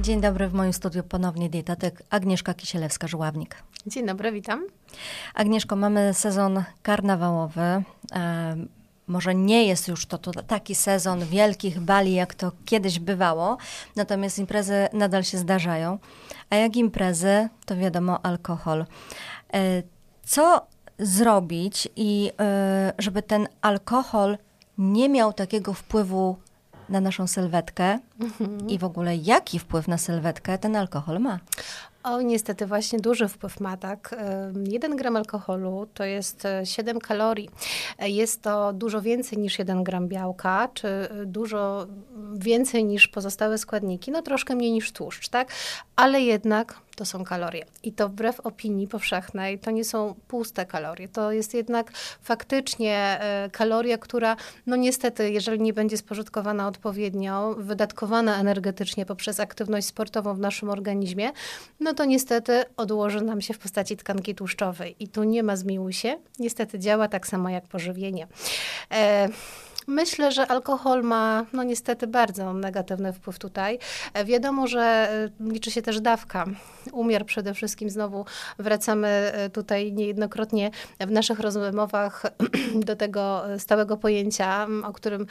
Dzień dobry, w moim studiu ponownie dietetyk Agnieszka Kisielewska-Żuławnik. Dzień dobry, witam. Agnieszko, mamy sezon karnawałowy. E, może nie jest już to, to taki sezon wielkich bali, jak to kiedyś bywało, natomiast imprezy nadal się zdarzają. A jak imprezy, to wiadomo alkohol. E, co zrobić i e, żeby ten alkohol nie miał takiego wpływu na naszą sylwetkę mhm. i w ogóle jaki wpływ na sylwetkę ten alkohol ma? O, niestety właśnie duży wpływ ma, tak. Jeden gram alkoholu to jest 7 e, kalorii. E, jest to dużo więcej niż 1 gram białka, czy e, dużo więcej niż pozostałe składniki, no troszkę mniej niż tłuszcz, tak? Ale jednak to są kalorie. I to wbrew opinii powszechnej, to nie są puste kalorie. To jest jednak faktycznie kaloria, która, no niestety, jeżeli nie będzie spożytkowana odpowiednio, wydatkowana energetycznie poprzez aktywność sportową w naszym organizmie, no to niestety odłoży nam się w postaci tkanki tłuszczowej. I tu nie ma zmiłuj się. Niestety działa tak samo jak pożywienie. E Myślę, że alkohol ma, no niestety, bardzo negatywny wpływ tutaj. E, wiadomo, że e, liczy się też dawka. Umiar przede wszystkim, znowu wracamy e, tutaj niejednokrotnie w naszych rozmowach do tego stałego pojęcia, o którym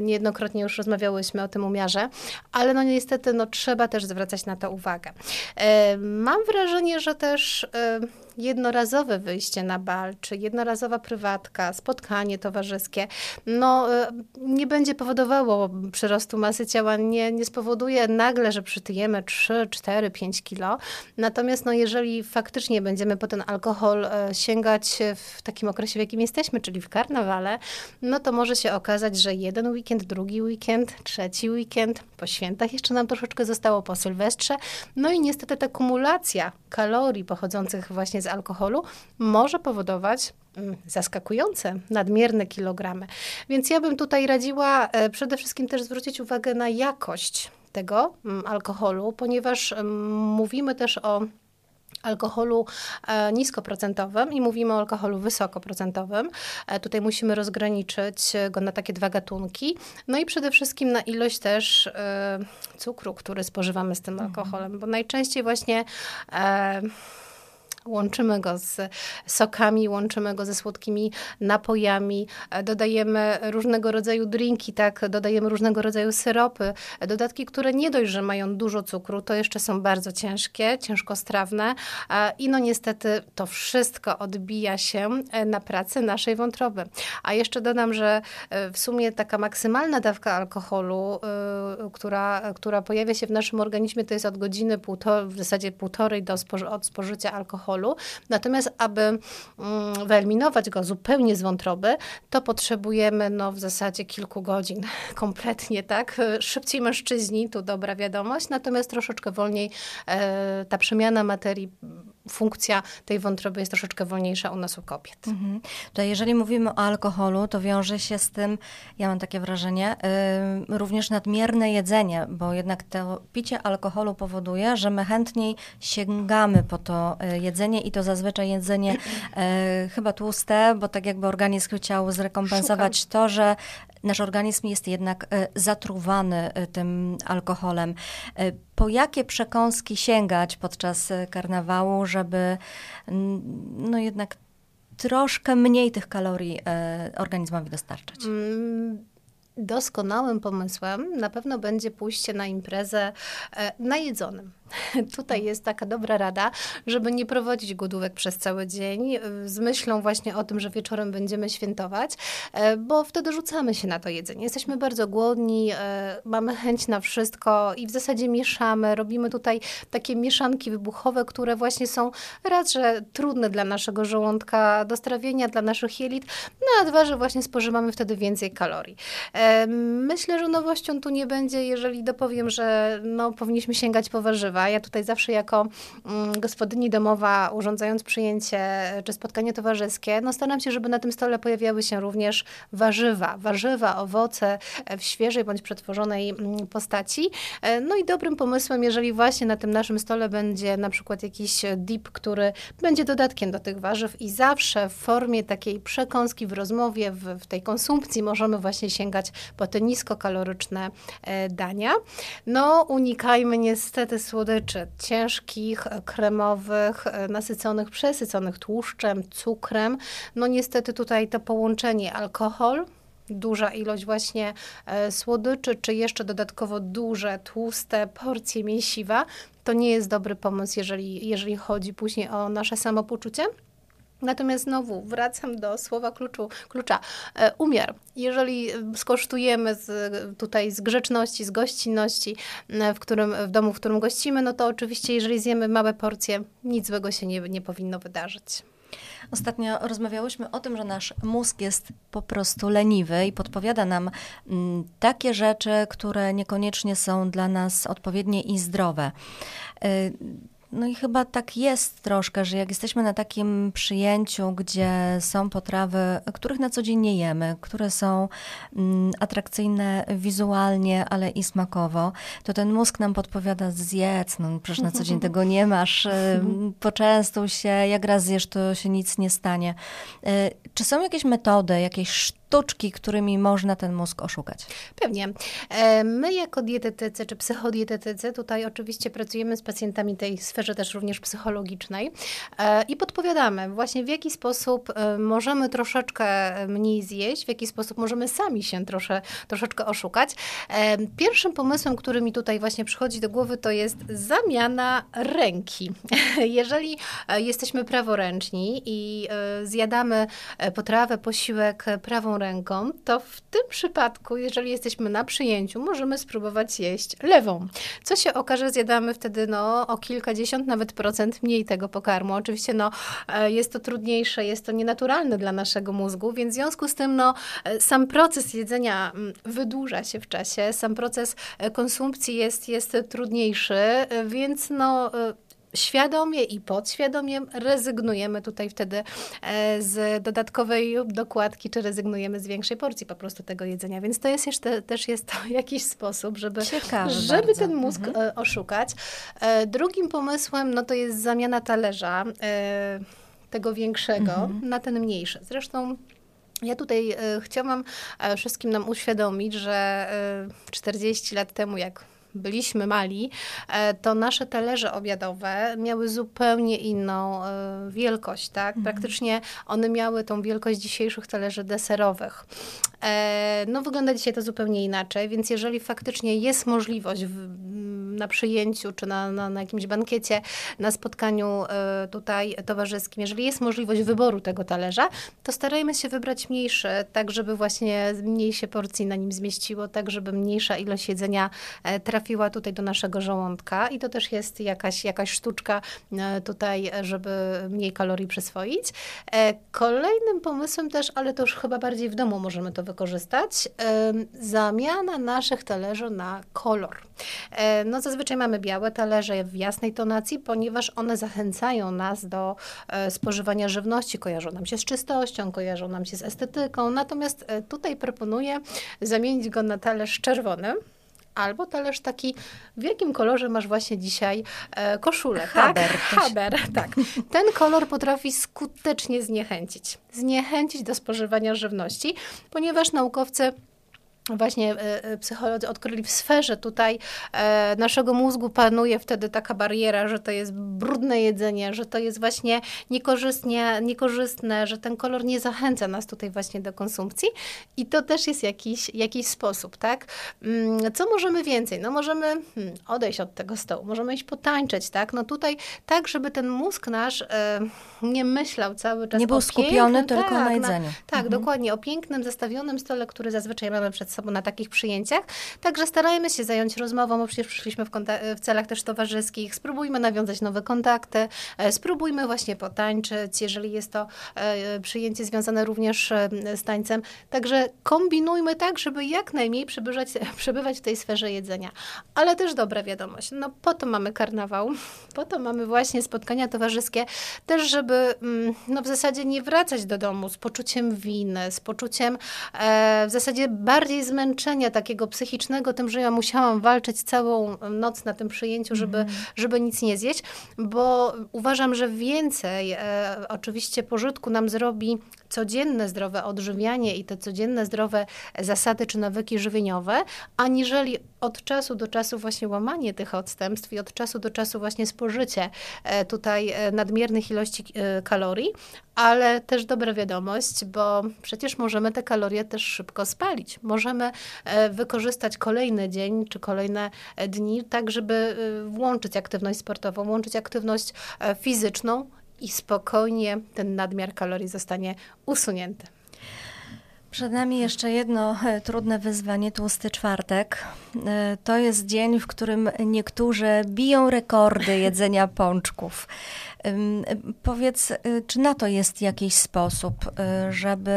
niejednokrotnie już rozmawiałyśmy, o tym umiarze, ale no niestety no, trzeba też zwracać na to uwagę. Mam wrażenie, że też jednorazowe wyjście na bal, czy jednorazowa prywatka, spotkanie towarzyskie, no e, nie będzie powodowało przyrostu masy ciała, nie, nie spowoduje nagle, że przytyjemy 3, 4, 5 kilo. Natomiast no, jeżeli faktycznie będziemy po ten alkohol e, sięgać w takim okresie, w jakim jesteśmy, czyli w karnawale, no to może się okazać, że jeden weekend, drugi weekend, trzeci weekend, po świętach jeszcze nam troszeczkę zostało po Sylwestrze. No i niestety ta kumulacja kalorii pochodzących właśnie z alkoholu może powodować mm, zaskakujące, nadmierne kilogramy. Więc ja bym tutaj radziła e, przede wszystkim też zwrócić uwagę na jakość tego mm, alkoholu, ponieważ mm, mówimy też o alkoholu e, niskoprocentowym i mówimy o alkoholu wysokoprocentowym. E, tutaj musimy rozgraniczyć go na takie dwa gatunki. No i przede wszystkim na ilość też cukru, który spożywamy z tym mhm. alkoholem, bo najczęściej właśnie łączymy go z sokami, łączymy go ze słodkimi napojami, dodajemy różnego rodzaju drinki, tak, dodajemy różnego rodzaju syropy, dodatki, które nie dość, że mają dużo cukru, to jeszcze są bardzo ciężkie, ciężkostrawne i no niestety to wszystko odbija się na pracy naszej wątroby. A jeszcze dodam, że e, w sumie taka maksymalna dawka alkoholu, e, która, która pojawia się w naszym organizmie, to jest od godziny w zasadzie półtorej do od spożycia alkoholu alkoholu. Natomiast, aby mm, wyeliminować go zupełnie z wątroby, to potrzebujemy no, w zasadzie kilku godzin kompletnie, tak? Szybciej mężczyźni, tu dobra wiadomość, natomiast troszeczkę wolniej e, ta przemiana materii funkcja tej wątroby jest troszeczkę wolniejsza u nas u kobiet. Mhm. To jeżeli mówimy o alkoholu, to wiąże się z tym, ja mam takie wrażenie, yy, również nadmierne jedzenie, bo jednak to picie alkoholu powoduje, że my chętniej sięgamy po to y, jedzenie i to zazwyczaj jedzenie yy, chyba tłuste, bo tak jakby organizm chciał zrekompensować Szukam. to, że nasz organizm jest jednak y, zatruwany y, tym alkoholem po jakie przekąski sięgać podczas e, karnawału, żeby no jednak troszkę mniej tych kalorii e, organizmowi dostarczać? Mm, doskonałym pomysłem na pewno będzie pójście na imprezę e, najedzonym. Tutaj jest taka dobra rada, żeby nie prowadzić głodówek przez cały dzień e, z myślą właśnie o tym, że wieczorem będziemy świętować, e, bo wtedy rzucamy się na to jedzenie. Jesteśmy bardzo głodni, mamy chęć na wszystko i w zasadzie mieszamy, robimy tutaj takie mieszanki wybuchowe, które właśnie są raz, że trudne dla naszego żołądka do strawienia, dla naszych jelit, no a dwa, że właśnie spożywamy wtedy więcej kalorii. Myślę, że nowością tu nie będzie, jeżeli dopowiem, że no, powinniśmy sięgać po warzywa, Ja tutaj zawsze jako mm, gospodyni domowa, urządzając przyjęcie czy spotkanie towarzyskie, no staram się, żeby na tym stole pojawiały się również warzywa. Warzywa, owoce w świeżej bądź przetworzonej mm, postaci. No i dobrym pomysłem, jeżeli właśnie na tym naszym stole będzie na przykład jakiś dip, który będzie dodatkiem do tych warzyw i zawsze w formie takiej przekąski w rozmowie, w, w tej konsumpcji możemy właśnie sięgać po te niskokaloryczne e, dania. No, unikajmy niestety słodyczy ciężkich, kremowych, e, nasyconych, przesyconych tłuszczem, cukrem. No niestety tutaj to połączenie alkohol, duża ilość właśnie e, słodyczy, czy jeszcze dodatkowo duże, tłuste porcje mięsiwa, to nie jest dobry pomysł, jeżeli, jeżeli chodzi później o nasze samopoczucie. Natomiast znowu wracam do słowa kluczu, klucza. E, umiar. Jeżeli skosztujemy z, tutaj z grzeczności, z gościnności, e, w, którym, w domu, w którym gościmy, no to oczywiście, jeżeli zjemy małe porcje, nic złego się nie, nie powinno wydarzyć. Ostatnio rozmawiałyśmy o tym, że nasz mózg jest po prostu leniwy i podpowiada nam takie rzeczy, które niekoniecznie są dla nas odpowiednie i zdrowe. No i chyba tak jest troszkę, że jak jesteśmy na takim przyjęciu, gdzie są potrawy, których na co dzień nie jemy, które są mm, atrakcyjne wizualnie, ale i smakowo, to ten mózg nam podpowiada zjedz, no przecież na co dzień tego nie masz, poczęstuj się, jak raz zjesz, to się nic nie stanie. Y, czy są jakieś metody, jakieś sztuczki, którymi można ten mózg oszukać? Pewnie. E, my jako dietetycy czy psychodietetycy tutaj oczywiście pracujemy z pacjentami tej sferze też również psychologicznej e, i podpowiadamy właśnie w jaki sposób e, możemy troszeczkę mniej zjeść, w jaki sposób możemy sami się trosze, troszeczkę oszukać. Pierwszym pomysłem, który mi tutaj właśnie przychodzi do głowy to jest zamiana ręki. Jeżeli jesteśmy praworęczni i zjadamy potrawę, posiłek prawą ręką, to w tym przypadku, jeżeli jesteśmy na przyjęciu, możemy spróbować jeść lewą. Co się okaże, zjadamy wtedy no, o kilkadziesiąt nawet procent mniej tego pokarmu. Oczywiście no, e, jest to trudniejsze, jest to nienaturalne dla naszego mózgu, więc w związku z tym no, e, sam proces jedzenia mm, wydłuża się w czasie, sam proces e, konsumpcji jest, jest trudniejszy, więc no świadomie i podświadomie rezygnujemy tutaj wtedy e, z dodatkowej dokładki, czy rezygnujemy z większej porcji po prostu tego jedzenia. Więc to jest jeszcze, też jest to jakiś sposób, żeby, Ciekawe żeby bardzo. ten mózg mhm. E, oszukać. E, drugim pomysłem, no to jest zamiana talerza tego większego mhm. na ten mniejszy. Zresztą ja tutaj chciałam wszystkim nam uświadomić, że 40 lat temu, jak byliśmy mali, e, to nasze talerze obiadowe miały zupełnie inną e, wielkość, tak? Mhm. Praktycznie one miały tą wielkość dzisiejszych talerzy deserowych. E, no wygląda dzisiaj to zupełnie inaczej, więc jeżeli faktycznie jest możliwość w, na przyjęciu czy na, na, na, jakimś bankiecie, na spotkaniu tutaj towarzyskim, jeżeli jest możliwość wyboru tego talerza, to starajmy się wybrać mniejszy, tak żeby właśnie mniej się porcji na nim zmieściło, tak żeby mniejsza ilość jedzenia trafiła trafiła tutaj do naszego żołądka i to też jest jakaś, jakaś sztuczka e, tutaj, żeby mniej kalorii przyswoić. E, kolejnym pomysłem też, ale to już chyba bardziej w domu możemy to wykorzystać, zamiana naszych talerzy na kolor. E, no zazwyczaj mamy białe talerze w jasnej tonacji, ponieważ one zachęcają nas do spożywania żywności, kojarzą nam się z czystością, kojarzą nam się z estetyką, natomiast tutaj proponuję zamienić go na talerz czerwony albo talerz taki, w jakim kolorze masz właśnie dzisiaj e, koszulę, Haber. Tak? Haber, tak. Ten kolor potrafi skutecznie zniechęcić. Zniechęcić do spożywania żywności, ponieważ naukowcy właśnie e, e, psycholodzy odkryli w sferze tutaj e, naszego mózgu panuje wtedy taka bariera, że to jest brudne jedzenie, że to jest właśnie niekorzystnie, niekorzystne, że ten kolor nie zachęca nas tutaj właśnie do konsumpcji i to też jest jakiś, jakiś sposób, tak? Mm, co możemy więcej? No możemy hmm, odejść od tego stołu, możemy iść potańczyć, tak? No tutaj tak, żeby ten mózg nasz nie myślał cały czas Nie był skupiony tylko tak, na jedzeniu. Na, tak, mhm. dokładnie, o pięknym, zestawionym stole, który zazwyczaj mamy przed sobą na takich przyjęciach. Także starajmy się zająć rozmową, bo przecież przyszliśmy w, w celach też towarzyskich. Spróbujmy nawiązać nowe kontakty, e, spróbujmy właśnie potańczyć, jeżeli jest to e, przyjęcie związane również e, z tańcem. Także kombinujmy tak, żeby jak najmniej przebywać, przebywać w tej sferze jedzenia. Ale też dobra wiadomość, no po to mamy karnawał, po to mamy właśnie spotkania towarzyskie, też żeby mm, no w zasadzie nie wracać do domu z poczuciem winy, z poczuciem e, w zasadzie bardziej zmęczenia takiego psychicznego tym, że ja musiałam walczyć całą noc na tym przyjęciu, żeby, mm. żeby nic nie zjeść, bo uważam, że więcej e, oczywiście pożytku nam zrobi codzienne zdrowe odżywianie i te codzienne zdrowe zasady czy nawyki żywieniowe, aniżeli od czasu do czasu właśnie łamanie tych odstępstw i od czasu do czasu właśnie spożycie e, tutaj e, nadmiernych ilości e, kalorii, ale też dobra wiadomość, bo przecież możemy te kalorie też szybko spalić. Możemy wykorzystać kolejny dzień czy kolejne dni tak, żeby włączyć aktywność sportową, włączyć aktywność fizyczną i spokojnie ten nadmiar kalorii zostanie usunięty. Przed nami jeszcze jedno e, trudne wyzwanie, tłusty czwartek. E, to jest dzień, w którym niektórzy biją rekordy jedzenia pączków. Powiedz, e, czy na to jest jakiś sposób, żeby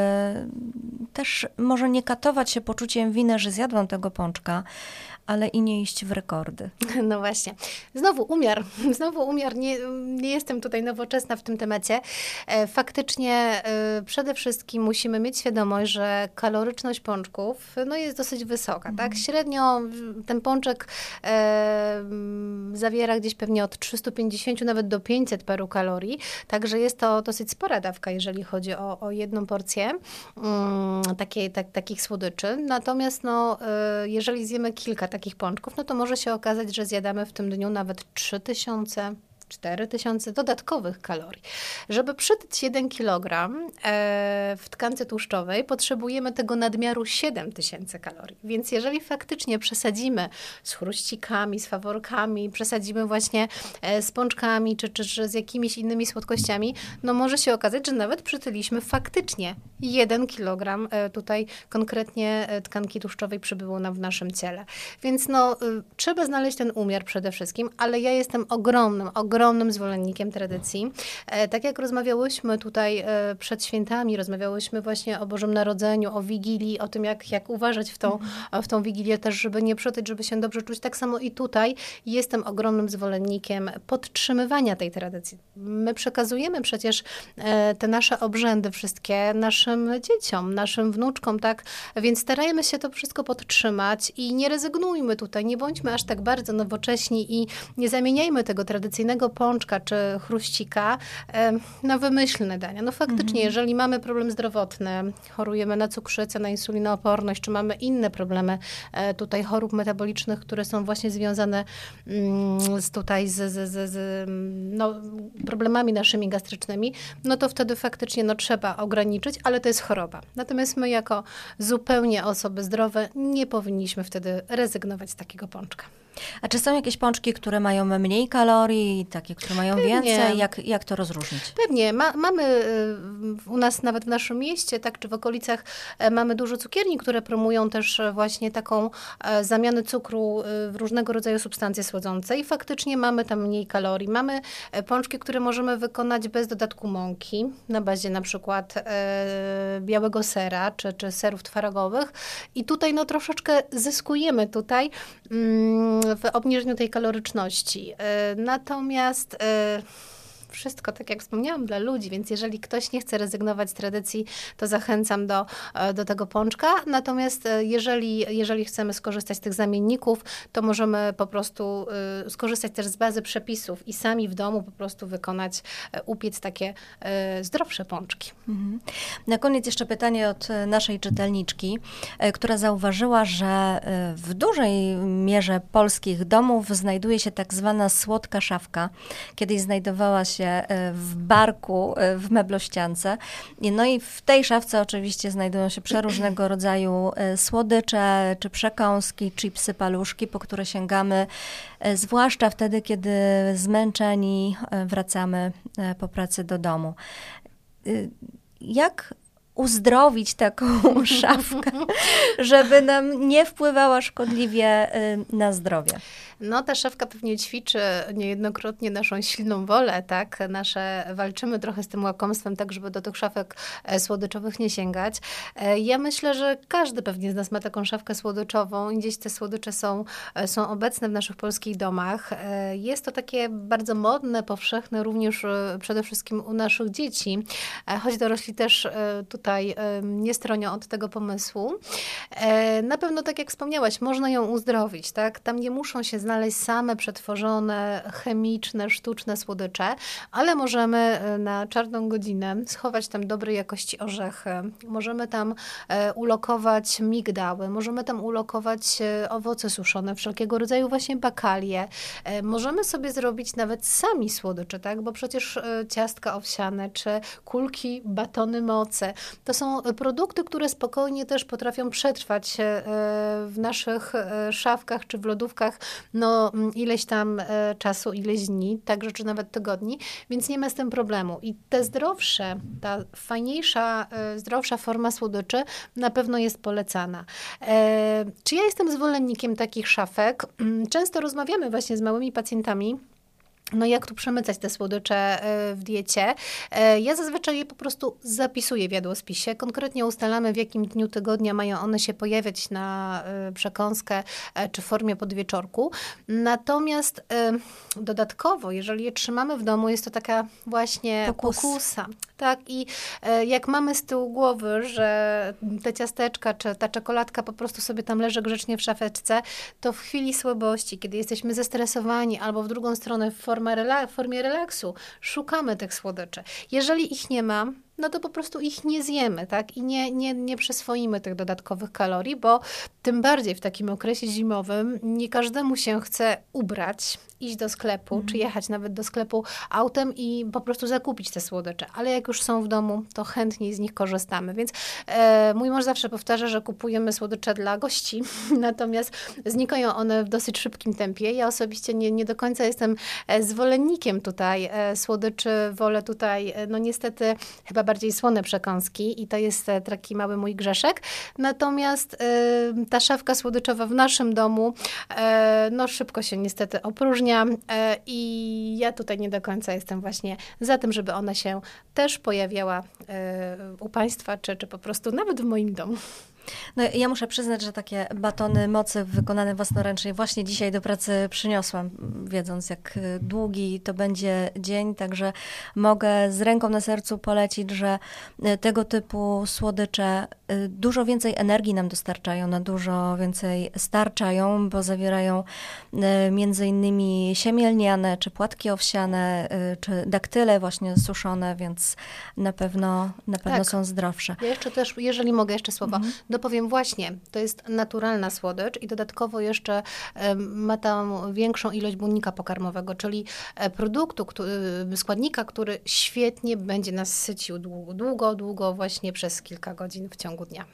też może nie katować się poczuciem winy, że zjadłam tego pączka, ale i nie iść w rekordy. No właśnie. Znowu umiar. Znowu umiar. Nie, nie jestem tutaj nowoczesna w tym temacie. E, faktycznie e, przede wszystkim musimy mieć świadomość, że kaloryczność pączków no, jest dosyć wysoka. Tak? Mhm. Tak? Średnio ten pączek e, zawiera gdzieś pewnie od 350 nawet do 500 paru kalorii. Także jest to dosyć spora dawka, jeżeli chodzi o, o jedną porcję um, takiej, tak, takich słodyczy. Natomiast no, e, jeżeli zjemy kilka takich pączków, no to może się okazać, że zjadamy w tym dniu nawet 3000 4000 dodatkowych kalorii. Żeby przytyć 1 kg e, w tkance tłuszczowej, potrzebujemy tego nadmiaru 7000 kalorii. Więc jeżeli faktycznie przesadzimy z chruścikami, z faworkami, przesadzimy właśnie e, z pączkami czy, czy, czy z jakimiś innymi słodkościami, no może się okazać, że nawet przytyliśmy faktycznie 1 kg e, tutaj konkretnie tkanki tłuszczowej przybyło nam w naszym ciele. Więc no, trzeba znaleźć ten umiar przede wszystkim, ale ja jestem ogromnym, ogromnym ogromnym zwolennikiem tradycji. E, tak jak rozmawiałyśmy tutaj e, przed świętami, rozmawiałyśmy właśnie o Bożym Narodzeniu, o Wigilii, o tym, jak, jak uważać w tą, w tą Wigilię też, żeby nie przytyć, żeby się dobrze czuć. Tak samo i tutaj jestem ogromnym zwolennikiem podtrzymywania tej tradycji. My przekazujemy przecież e, te nasze obrzędy wszystkie naszym dzieciom, naszym wnuczkom, tak? Więc starajmy się to wszystko podtrzymać i nie rezygnujmy tutaj, nie bądźmy aż tak bardzo nowocześni i nie zamieniajmy tego tradycyjnego pączka czy chruścika na wymyślne dania. No faktycznie, mhm. jeżeli mamy problem zdrowotny, chorujemy na cukrzycę, na insulinooporność, czy mamy inne problemy e, tutaj chorób metabolicznych, które są właśnie związane mm, z tutaj z, z, z, z no, problemami naszymi gastrycznymi, no to wtedy faktycznie no, trzeba ograniczyć, ale to jest choroba. Natomiast my jako zupełnie osoby zdrowe nie powinniśmy wtedy rezygnować z takiego pączka. A czy są jakieś pączki, które mają mniej kalorii, takie, które mają Pewnie. więcej? Jak, jak to rozróżnić? Pewnie. Ma, mamy y, u nas, nawet w naszym mieście, tak, czy w okolicach, e, mamy dużo cukierni, które promują też właśnie taką e, zamianę cukru y, w różnego rodzaju substancje słodzące i faktycznie mamy tam mniej kalorii. Mamy e, pączki, które możemy wykonać bez dodatku mąki, na bazie na przykład białego sera, czy, czy serów twarogowych i tutaj no troszeczkę zyskujemy tutaj mm, w obniżeniu tej kaloryczności. E, natomiast e, wszystko, tak jak wspomniałam, dla ludzi, więc jeżeli ktoś nie chce rezygnować z tradycji, to zachęcam do, e, do tego pączka. Natomiast e, jeżeli, jeżeli chcemy skorzystać z tych zamienników, to możemy po prostu e, skorzystać też z bazy przepisów i sami w domu po prostu wykonać, upiec takie zdrowsze pączki. Mhm. Na koniec jeszcze pytanie od naszej czytelniczki, która zauważyła, że w dużej mierze polskich domów znajduje się tak zwana słodka szafka. Kiedyś znajdowała się się e, w barku e, w meblościance. No i w tej szafce oczywiście znajdują się przeróżnego rodzaju e, słodycze, czy przekąski, chipsy, paluszki, po które sięgamy, zwłaszcza wtedy, kiedy zmęczeni wracamy po pracy do domu. Jak uzdrowić taką szafkę, żeby nam nie wpływała szkodliwie y, na zdrowie. No, ta szafka pewnie ćwiczy niejednokrotnie naszą silną wolę, tak? Nasze, walczymy trochę z tym łakomstwem, tak, żeby do tych szafek e, słodyczowych nie sięgać. E, ja myślę, że każdy pewnie z nas ma taką szafkę słodyczową gdzieś te słodycze są, e, są obecne w naszych polskich domach. Jest to takie bardzo modne, powszechne również przede wszystkim u naszych dzieci, choć dorośli też tutaj nie stronią od tego pomysłu. Na pewno, tak jak wspomniałaś, można ją uzdrowić, tak? Tam nie muszą się znaleźć same przetworzone, chemiczne, sztuczne słodycze, ale możemy e, na czarną godzinę schować tam dobrej jakości orzechy, możemy tam e, ulokować migdały, możemy tam ulokować e, owoce suszone, wszelkiego rodzaju właśnie bakalie. Możemy sobie zrobić nawet sami słodycze, tak? bo przecież ciastka owsiane czy kulki, batony moce to są produkty, które spokojnie też potrafią przetrwać w naszych szafkach czy w lodówkach no, mm, ileś tam e, czasu, ileś dni, także czy nawet tygodni, więc nie ma z tym problemu. I te zdrowsze, ta fajniejsza, e, zdrowsza forma słodyczy na pewno jest polecana. E, czy ja jestem zwolennikiem takich szafek? Mm, często rozmawiamy właśnie z małymi pacjentami, no jak tu przemycać te słodycze e, w diecie? E, ja zazwyczaj je po prostu zapisuję w jadłospisie. Konkretnie ustalamy, w jakim dniu tygodnia mają one się pojawiać na e, przekąskę czy w formie podwieczorku. Natomiast dodatkowo, jeżeli je trzymamy w domu, jest to taka właśnie Pokus. pokusa. Tak, i jak mamy z tyłu głowy, że te ciasteczka czy ta czekoladka po prostu sobie tam leży grzecznie w szafeczce, to w chwili słabości, kiedy jesteśmy zestresowani albo w drugą stronę w formie formie relaksu. Szukamy tych słodyczy. Jeżeli ich nie ma, no to po prostu ich nie zjemy, tak? I nie, nie, nie przyswoimy tych dodatkowych kalorii, bo tym bardziej w takim okresie zimowym nie każdemu się chce ubrać, iść do sklepu, mm. czy jechać nawet do sklepu autem i po prostu zakupić te słodycze. Ale jak już są w domu, to chętniej z nich korzystamy. Więc e, mój mąż zawsze powtarza, że kupujemy słodycze dla gości, natomiast znikają one w dosyć szybkim tempie. Ja osobiście nie, nie do końca jestem e, zwolennikiem tutaj e, słodyczy, wolę tutaj, e, no niestety, chyba bardziej słone przekąski i to jest e, taki mały mój grzeszek. Natomiast e, ta szafka słodyczowa w naszym domu, e, no szybko się niestety opróżnia i ja tutaj nie do końca jestem właśnie za tym, żeby ona się też pojawiała u Państwa, czy, czy po prostu nawet w moim domu. No, ja muszę przyznać, że takie batony mocy wykonane własnoręcznie właśnie dzisiaj do pracy przyniosłam, wiedząc jak długi to będzie dzień, także mogę z ręką na sercu polecić, że tego typu słodycze dużo więcej energii nam dostarczają, na dużo więcej starczają, bo zawierają e, między innymi siemielniane, czy płatki owsiane, czy daktyle właśnie suszone, więc na pewno, na pewno tak. są zdrowsze. Ja jeszcze też, jeżeli mogę jeszcze słowa, mhm dopowiem właśnie, to jest naturalna słodycz i dodatkowo jeszcze ma tam większą ilość błonnika pokarmowego, czyli e, produktu, e, składnika, który świetnie będzie nas sycił długo, długo, długo właśnie przez kilka godzin w ciągu dnia.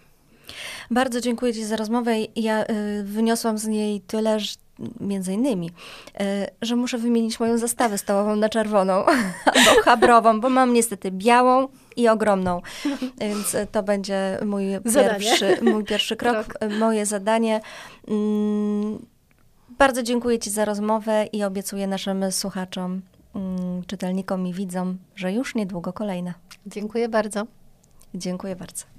Bardzo dziękuję Ci za rozmowę. Ja y, wyniosłam z niej tyle, że między innymi, że muszę wymienić moją zastawę stołową na czerwoną albo chabrową, bo mam niestety białą i ogromną. Więc to będzie mój pierwszy, mój pierwszy krok, krok, moje zadanie. Mm, bardzo dziękuję Ci za rozmowę i obiecuję naszym słuchaczom, mm, czytelnikom i widzom, że już niedługo kolejna. Dziękuję bardzo. Dziękuję bardzo.